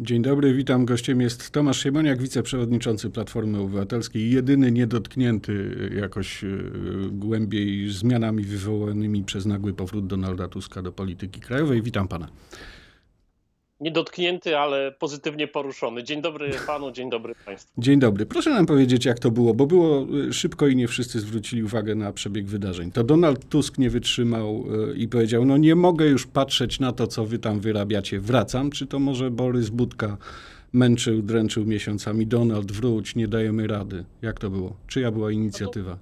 Dzień dobry, witam. Gościem jest Tomasz Siemoniak, wiceprzewodniczący Platformy Obywatelskiej, jedyny niedotknięty jakoś e, głębiej zmianami wywołanymi przez nagły powrót Donalda Tuska do polityki krajowej. Witam pana niedotknięty, ale pozytywnie poruszony. Dzień dobry panu, dzień dobry państwu. Dzień dobry. Proszę nam powiedzieć, jak to było, bo było y, szybko i nie wszyscy zwrócili uwagę na przebieg wydarzeń. To Donald Tusk nie wytrzymał y, i powiedział, no nie mogę już patrzeć na to, co wy tam wyrabiacie, wracam. Czy to może Borys Budka męczył, dręczył miesiącami, Donald wróć, nie dajemy rady. Jak to było? Czyja była inicjatywa?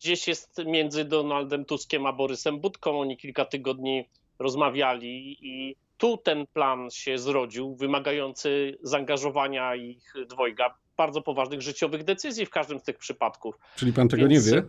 Gdzieś jest między Donaldem Tuskiem a Borysem Budką. Oni kilka tygodni rozmawiali i tu ten plan się zrodził, wymagający zaangażowania ich dwojga, bardzo poważnych życiowych decyzji w każdym z tych przypadków. Czyli pan tego więc, nie wie?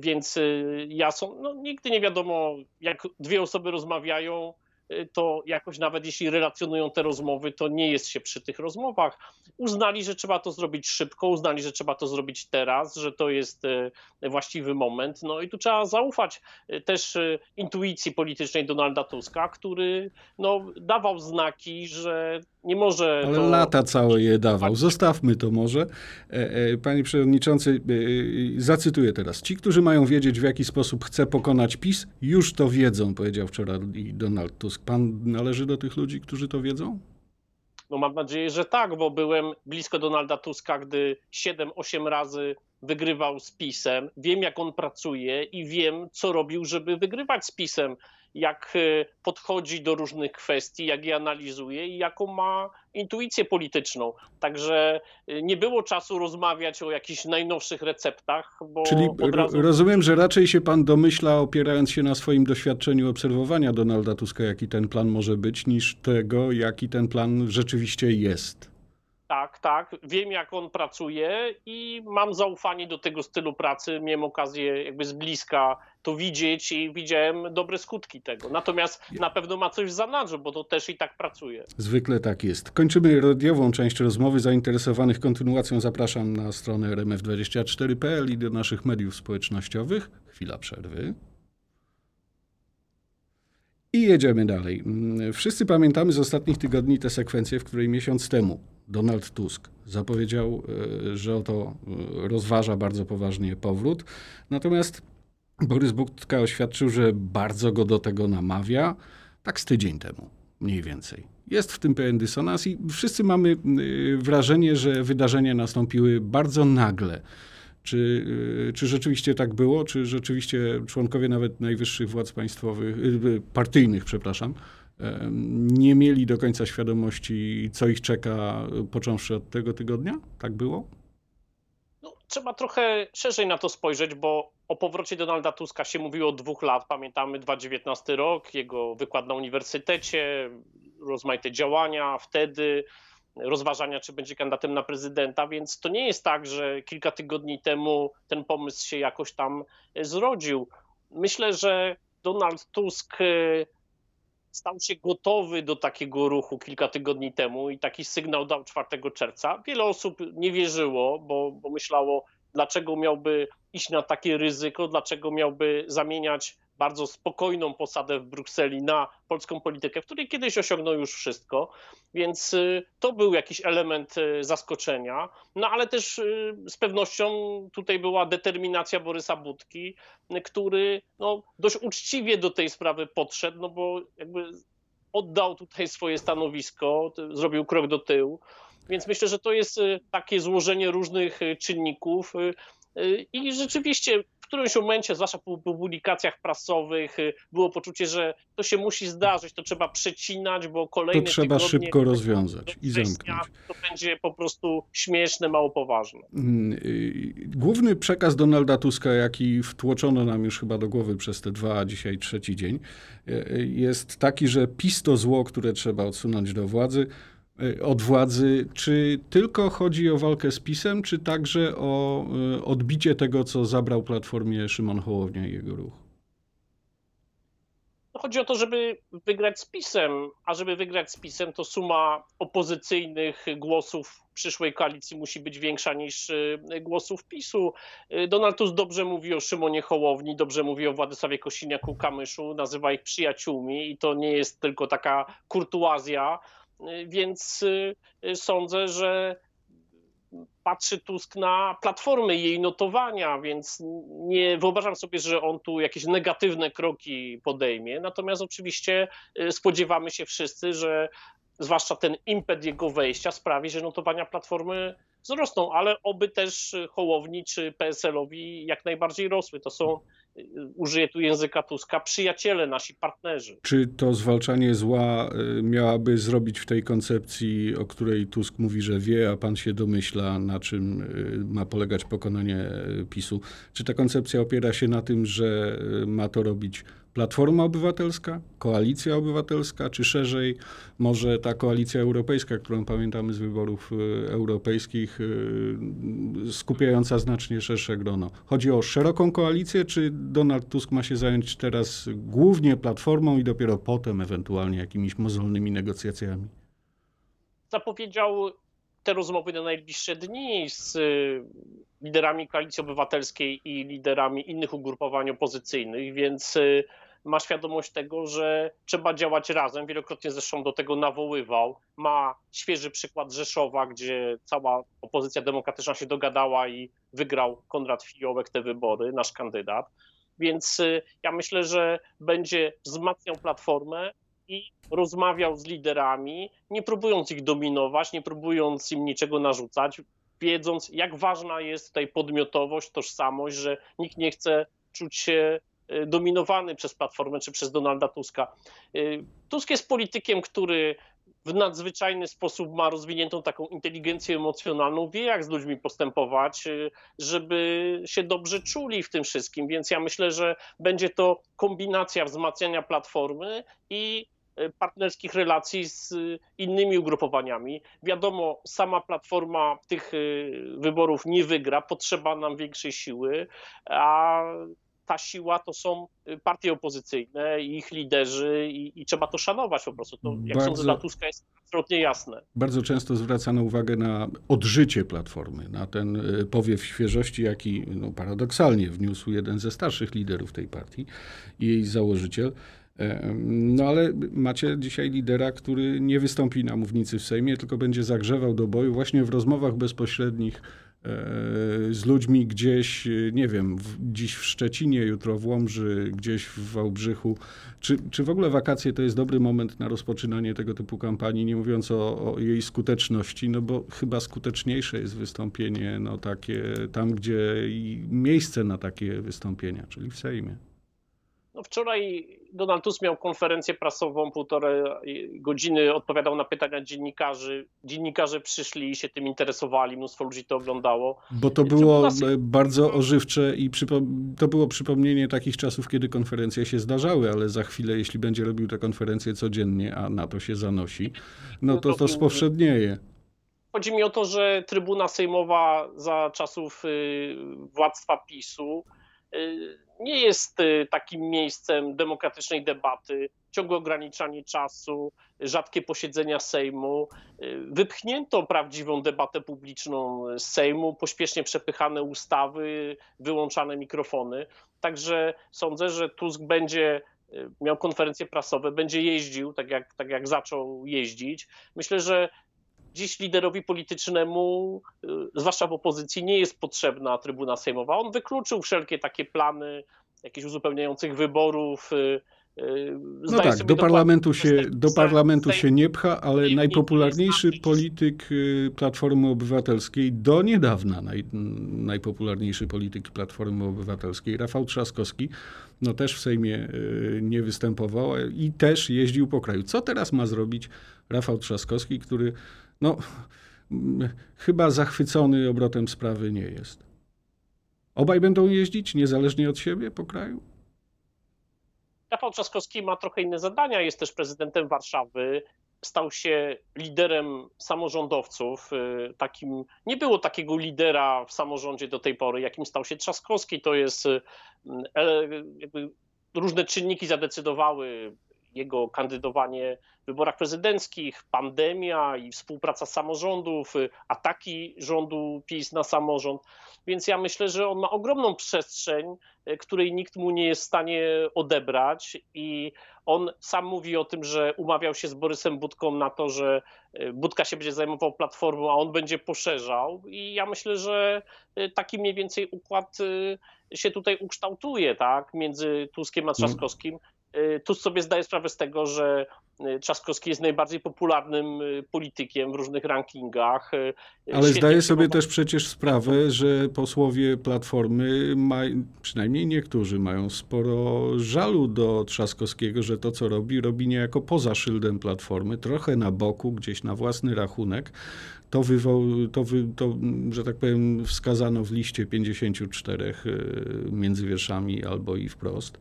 Więc y, ja są, no, nigdy nie wiadomo, jak dwie osoby rozmawiają, Y, to jakoś nawet jeśli relacjonują te rozmowy, to nie jest się przy tych rozmowach. Uznali, że trzeba to zrobić szybko, uznali, że trzeba to zrobić teraz, że to jest y, właściwy moment. No i tu trzeba zaufać y, też intuicji politycznej Donalda Tuska, który no, dawał znaki, że nie może. Ale to... lata całe je dawał. Zostawmy to może. E, e, panie przewodniczący, e, zacytuję teraz. Ci, którzy mają wiedzieć, w jaki sposób chce pokonać PiS, już to wiedzą, powiedział wczoraj Donald Tusk. Pan należy do tych ludzi, którzy to wiedzą? No mam nadzieję, że tak, bo byłem blisko Donalda Tuska, gdy 7-8 razy wygrywał z PiSem. Wiem, jak on pracuje i wiem, co robił, żeby wygrywać z PiSem jak e, podchodzi do różnych kwestii, jak je analizuje i jaką ma intuicję polityczną. Także e, nie było czasu rozmawiać o jakichś najnowszych receptach. Bo Czyli razu... rozumiem, że raczej się pan domyśla, opierając się na swoim doświadczeniu obserwowania Donalda Tuska, jaki ten plan może być, niż tego, jaki ten plan rzeczywiście jest. Tak, tak. Wiem, jak on pracuje i mam zaufanie do tego stylu pracy. Miałem okazję jakby z bliska to widzieć i widziałem dobre skutki tego. Natomiast na pewno ma coś w zanadrzu, bo to też i tak pracuje. Zwykle tak jest. Kończymy radiową część rozmowy. Zainteresowanych kontynuacją zapraszam na stronę rmf24.pl i do naszych mediów społecznościowych. Chwila przerwy. I jedziemy dalej. Wszyscy pamiętamy z ostatnich tygodni tę sekwencję, w której miesiąc temu Donald Tusk zapowiedział, e, że oto e, rozważa bardzo poważnie powrót. Natomiast Borys Budka oświadczył, że bardzo go do tego namawia, tak z tydzień temu, mniej więcej. Jest w tym pewien dysonans i wszyscy mamy e, wrażenie, że wydarzenia nastąpiły bardzo nagle. Czy, czy rzeczywiście tak było? Czy rzeczywiście członkowie nawet najwyższych władz państwowych, partyjnych, przepraszam, nie mieli do końca świadomości, co ich czeka, począwszy od tego tygodnia? Tak było? Trzeba trochę szerzej na to spojrzeć, bo o powrocie Donalda Tuska się mówiło od dwóch lat. Pamiętamy 2019 rok, jego wykład na uniwersytecie, rozmaite działania wtedy, rozważania, czy będzie kandydatem na prezydenta, więc to nie jest tak, że kilka tygodni temu ten pomysł się jakoś tam zrodził. Myślę, że Donald Tusk stał się gotowy do takiego ruchu kilka tygodni temu i taki sygnał dał 4 czerwca. Wiele osób nie wierzyło, bo, bo myślało, dlaczego miałby iść na takie ryzyko, dlaczego miałby zamieniać bardzo spokojną posadę w Brukseli na polską politykę, w której kiedyś osiągnął już wszystko, więc y, to był jakiś element y, zaskoczenia. No ale też y, z pewnością tutaj była determinacja Borysa Budki, który no, dość uczciwie do tej sprawy podszedł, no bo jakby oddał tutaj swoje stanowisko, zrobił krok do tyłu. Więc myślę, że to jest takie złożenie różnych czynników. I rzeczywiście którymś momencie, zwłaszcza po publikacjach prasowych, y, było poczucie, że to się musi zdarzyć, to trzeba przecinać, bo kolejne To trzeba szybko rozwiązać i zamknąć. To będzie po prostu śmieszne, mało poważne. Mm, y, główny przekaz Donalda Tuska, jaki wtłoczono nam już chyba do głowy przez te dwa, a dzisiaj trzeci dzień, y, jest taki, że PiS to zło, które trzeba odsunąć do władzy. Y, od władzy, czy tylko chodzi o walkę z PiSem, czy także o y, odbicie tego, co zabrał Platformie Szymon Hołownia i jego ruch? No, chodzi o to, żeby wygrać z PiSem, a żeby wygrać z PiSem, to suma opozycyjnych głosów przyszłej koalicji musi być większa niż y, głosów PiSu. Donald Tusk dobrze mówi o Szymonie Hołowni, dobrze mówi o Władysławie Kosiniaku-Kamyszu, nazywa ich przyjaciółmi i to nie jest tylko taka kurtuazja, więc sądzę, że patrzy Tusk na platformę jej notowania, więc nie wyobrażam sobie, że on tu jakieś negatywne kroki podejmie. Natomiast oczywiście spodziewamy się wszyscy, że zwłaszcza ten impet jego wejścia sprawi, że notowania platformy wzrosną, ale oby też Hołowni czy PSL-owi jak najbardziej rosły. To są, użyję tu języka Tuska, przyjaciele, nasi partnerzy. Czy to zwalczanie zła y, miałaby zrobić w tej koncepcji, o której Tusk mówi, że wie, a pan się domyśla, na czym y, ma polegać pokonanie PiSu? Czy ta koncepcja opiera się na tym, że y, ma to robić Platforma Obywatelska, Koalicja Obywatelska, czy szerzej może ta koalicja europejska, którą pamiętamy z wyborów y, europejskich, y, skupiająca znacznie szersze grono. Chodzi o szeroką koalicję, czy Donald Tusk ma się zająć teraz głównie Platformą i dopiero potem ewentualnie jakimiś mozolnymi negocjacjami? Zapowiedział te rozmowy na najbliższe dni z y, liderami Koalicji Obywatelskiej i liderami innych ugrupowań opozycyjnych, więc ma świadomość tego, że trzeba działać razem. Wielokrotnie zresztą do tego nawoływał. Ma świeży przykład Rzeszowa, gdzie cała opozycja demokratyczna się dogadała i wygrał Konrad Fiołek te wybory, nasz kandydat. Więc y, ja myślę, że będzie wzmacniał platformę i rozmawiał z liderami, nie próbując ich dominować, nie próbując im niczego narzucać, wiedząc, jak ważna jest tutaj podmiotowość, tożsamość, że nikt nie chce czuć się dominowany przez Platformę czy przez Donalda Tuska. Y, Tusk jest politykiem, który w nadzwyczajny sposób ma rozwiniętą taką inteligencję emocjonalną, wie jak z ludźmi postępować, y, żeby się dobrze czuli w tym wszystkim. Więc ja myślę, że będzie to kombinacja wzmacniania platformy i partnerskich relacji z innymi ugrupowaniami. Wiadomo, sama platforma tych wyborów nie wygra, potrzeba nam większej siły, a ta siła to są y, partie opozycyjne i ich liderzy i, i trzeba to szanować po prostu. To, jak bardzo, sądzę, dla Tuska jest absolutnie jasne. Bardzo często zwracano uwagę na odżycie Platformy, na ten y, powiew świeżości, jaki no, paradoksalnie wniósł jeden ze starszych liderów tej partii i jej założyciel. E, no ale macie dzisiaj lidera, który nie wystąpi na mównicy w Sejmie, tylko będzie zagrzewał do boju właśnie w rozmowach bezpośrednich z ludźmi gdzieś, e, nie wiem, w, dziś w Szczecinie, jutro w Łomży, gdzieś w Wałbrzychu. Czy, czy w ogóle wakacje to jest dobry moment na rozpoczynanie tego typu kampanii, nie mówiąc o, o jej skuteczności, no bo chyba skuteczniejsze jest wystąpienie no, takie tam, gdzie miejsce na takie wystąpienia, czyli w Sejmie. No wczoraj Donald Tusk miał konferencję prasową, półtorej godziny odpowiadał na pytania dziennikarzy. Dziennikarze przyszli i się tym interesowali, mnóstwo ludzi to oglądało. Bo to było nas... bardzo ożywcze i to było przypomnienie takich czasów, kiedy konferencje się zdarzały, ale za chwilę, jeśli będzie robił te konferencje codziennie, a na to się zanosi, no to to spowszednieje. Chodzi mi o to, że Trybuna Sejmowa za czasów y, władztwa PiSu y, nie jest y, takim miejscem demokratycznej debaty, ciągłe ograniczanie czasu, rzadkie posiedzenia Sejmu. Y, wypchnięto prawdziwą debatę publiczną z Sejmu, pośpiesznie przepychane ustawy, wyłączane mikrofony. Także sądzę, że Tusk będzie y, miał konferencje prasowe, będzie jeździł, tak jak, tak jak zaczął jeździć. Myślę, że dziś liderowi politycznemu, y, zwłaszcza w opozycji, nie jest potrzebna trybuna sejmowa. On wykluczył wszelkie takie plany jakichś uzupełniających wyborów. Y, y, no tak, do parlamentu, się, do parlamentu się nie pcha, ale najpopularniejszy polityk Platformy Obywatelskiej do niedawna, naj, najpopularniejszy polityk Platformy Obywatelskiej, Rafał Trzaskowski, no też w Sejmie nie występował i też jeździł po kraju. Co teraz ma zrobić Rafał Trzaskowski, który no, chyba zachwycony obrotem sprawy nie jest. Obaj będą jeździć niezależnie od siebie po kraju? Rafał Trzaskowski ma trochę inne zadania. Jest też prezydentem Warszawy. Stał się liderem samorządowców. Y, takim, nie było takiego lidera w samorządzie do tej pory, jakim stał się Trzaskowski. To jest y, e, różne czynniki zadecydowały jego kandydowanie w wyborach prezydenckich, pandemia i współpraca samorządów, ataki rządu PiS na samorząd. Więc ja myślę, że on ma ogromną przestrzeń, której nikt mu nie jest w stanie odebrać i on sam mówi o tym, że umawiał się z Borysem Budką na to, że Budka się będzie zajmował platformą, a on będzie poszerzał i ja myślę, że taki mniej więcej układ się tutaj ukształtuje, tak, między Tuskiem a Trzaskowskim. Y, Tusk sobie zdaje sprawę z tego, że y, Trzaskowski jest najbardziej popularnym y, politykiem w różnych rankingach. Ale Świetnie zdaje sobie też przecież sprawę, że posłowie Platformy, ma, przynajmniej niektórzy, mają sporo żalu do Trzaskowskiego, że to, co robi, robi niejako poza szyldem Platformy, trochę na boku, gdzieś na własny rachunek. To, wywoł, to, wy, to, że tak powiem, wskazano w liście 54 między wierszami albo i wprost.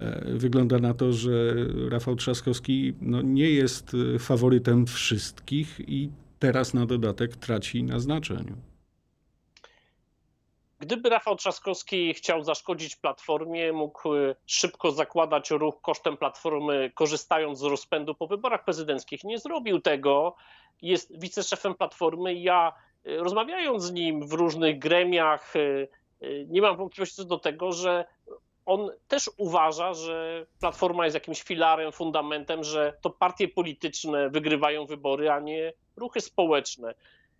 E, wygląda na to, że Rafał Trzaskowski no, nie jest e, faworytem wszystkich i teraz na dodatek traci na znaczeniu. Gdyby Rafał Trzaskowski chciał zaszkodzić Platformie, mógł e, szybko zakładać ruch kosztem Platformy, korzystając z rozpędu po wyborach prezydenckich. Nie zrobił tego. Jest wiceszefem Platformy. Ja rozmawiając z nim w różnych gremiach, nie mam wątpliwości co do tego, że on też uważa, że Platforma jest jakimś filarem, fundamentem, że to partie polityczne wygrywają wybory, a nie ruchy społeczne.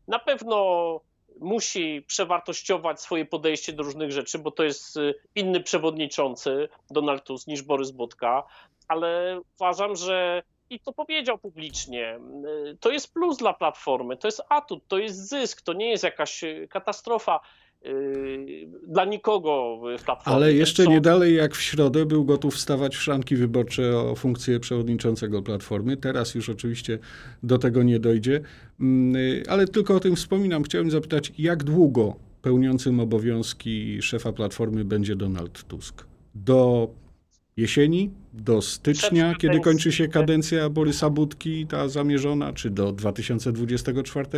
Na pewno musi przewartościować swoje podejście do różnych rzeczy, bo to jest y, inny przewodniczący Donald Tusk niż Borys Budka, ale uważam, że i to powiedział publicznie, y, to jest plus dla Platformy, to jest atut, to jest zysk, to nie jest jakaś y, katastrofa. Yy, dla nikogo w platformie. Ale jeszcze nie dalej jak w środę był gotów stawać w szranki wyborcze o funkcję przewodniczącego Platformy. Teraz już oczywiście do tego nie dojdzie, mm, ale tylko o tym wspominam. Chciałem zapytać, jak długo pełniącym obowiązki szefa Platformy będzie Donald Tusk? Do jesieni, do stycznia, kiedy kończy się kadencja Borysa Budki, ta zamierzona, czy do 2024?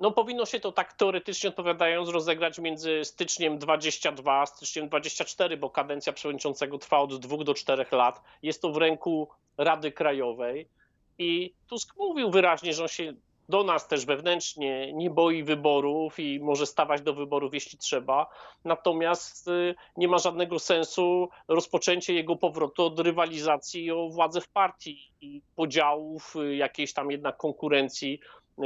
No powinno się to tak teoretycznie odpowiadając rozegrać między styczniem 22 a styczniem 24, bo kadencja przewodniczącego trwa od 2 do 4 lat. Jest to w ręku Rady Krajowej i Tusk mówił wyraźnie, że on się do nas też wewnętrznie nie boi wyborów i może stawać do wyborów, jeśli trzeba. Natomiast y, nie ma żadnego sensu rozpoczęcie jego powrotu od rywalizacji o władzę w partii i podziałów, y, jakiejś tam jednak konkurencji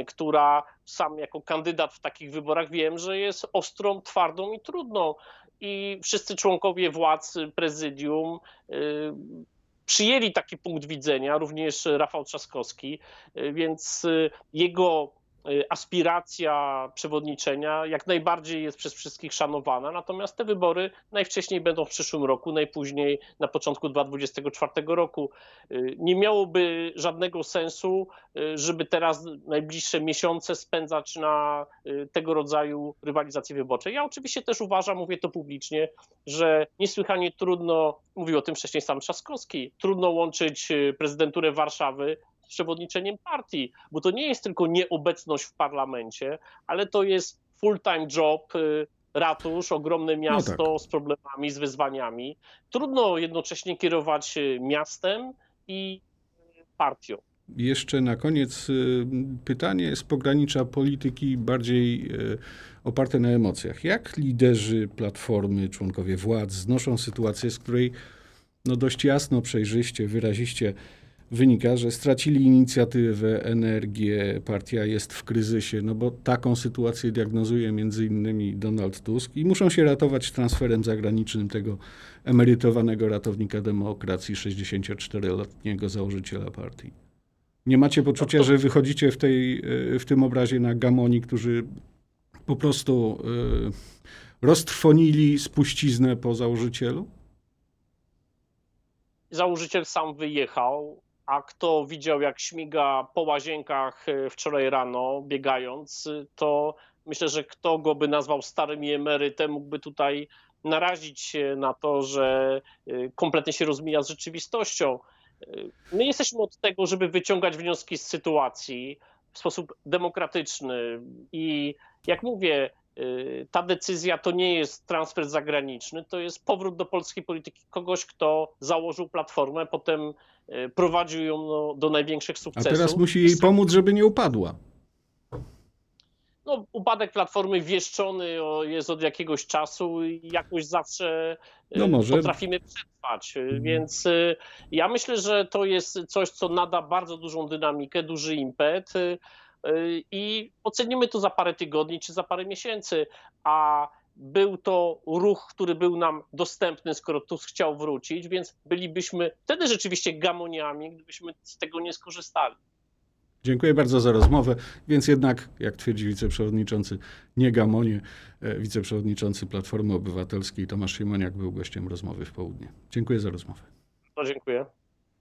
która sam jako kandydat w takich wyborach wiem, że jest ostrą, twardą i trudną. I wszyscy członkowie władz prezydium y, przyjęli taki punkt widzenia, również Rafał Trzaskowski, y, więc y, jego aspiracja przewodniczenia jak najbardziej jest przez wszystkich szanowana, natomiast te wybory najwcześniej będą w przyszłym roku, najpóźniej na początku 2024 roku. Y, nie miałoby żadnego sensu, y, żeby teraz najbliższe miesiące spędzać na tego rodzaju rywalizacji wyborczej. Ja oczywiście też uważam, mówię to publicznie, że niesłychanie trudno, mówił o tym wcześniej sam Trzaskowski, trudno łączyć prezydenturę Warszawy przewodniczeniem partii, bo to nie jest tylko nieobecność w parlamencie, ale to jest full-time job, y, ratusz, ogromne no miasto no tak. z problemami, z wyzwaniami. Trudno jednocześnie kierować y, miastem i partią. Jeszcze na koniec y, pytanie z pogranicza polityki bardziej oparte na emocjach. Jak liderzy Platformy, członkowie władz znoszą sytuację, z której no dość jasno, przejrzyście, wyraziście wynika, że stracili inicjatywę, energię, partia jest w kryzysie, no bo taką sytuację diagnozuje między innymi Donald Tusk i muszą się ratować transferem zagranicznym tego emerytowanego ratownika demokracji, 64-letniego założyciela partii. Nie macie poczucia, że wychodzicie w, tej, w tym obrazie na gamoni, którzy po prostu y, roztrwonili spuściznę po założycielu? Założyciel sam wyjechał, a kto widział, jak śmiga po łazienkach e, wczoraj rano, biegając, e, to myślę, że kto go by nazwał starym i emerytem, mógłby tutaj narazić się na to, że e, kompletnie się rozmija z rzeczywistością. My jesteśmy od tego, żeby wyciągać wnioski z sytuacji w sposób demokratyczny i jak mówię, ta decyzja to nie jest transfer zagraniczny, to jest powrót do polskiej polityki kogoś, kto założył platformę, potem prowadził ją do, do największych A sukcesów. teraz musi jej pomóc, żeby nie upadła. No, upadek platformy wieszczony o- jest od jakiegoś czasu i jakoś zawsze y, No może. potrafimy przetrwać. Y, Więc y, ja myślę, że to jest coś, co nada bardzo dużą dynamikę, duży impet i ocenimy to za parę tygodni czy za parę miesięcy. A był to ruch, który był nam dostępny, skoro Tusk chciał wrócić, więc bylibyśmy wtedy rzeczywiście gamoniami, gdybyśmy z tego nie skorzystali. Dziękuję bardzo za rozmowę. Więc jednak, jak twierdzi wiceprzewodniczący, nie gamonie, e, wiceprzewodniczący Platformy Obywatelskiej Tomasz Siemoniak był gościem rozmowy w południe. Dziękuję za rozmowę. No, dziękuję.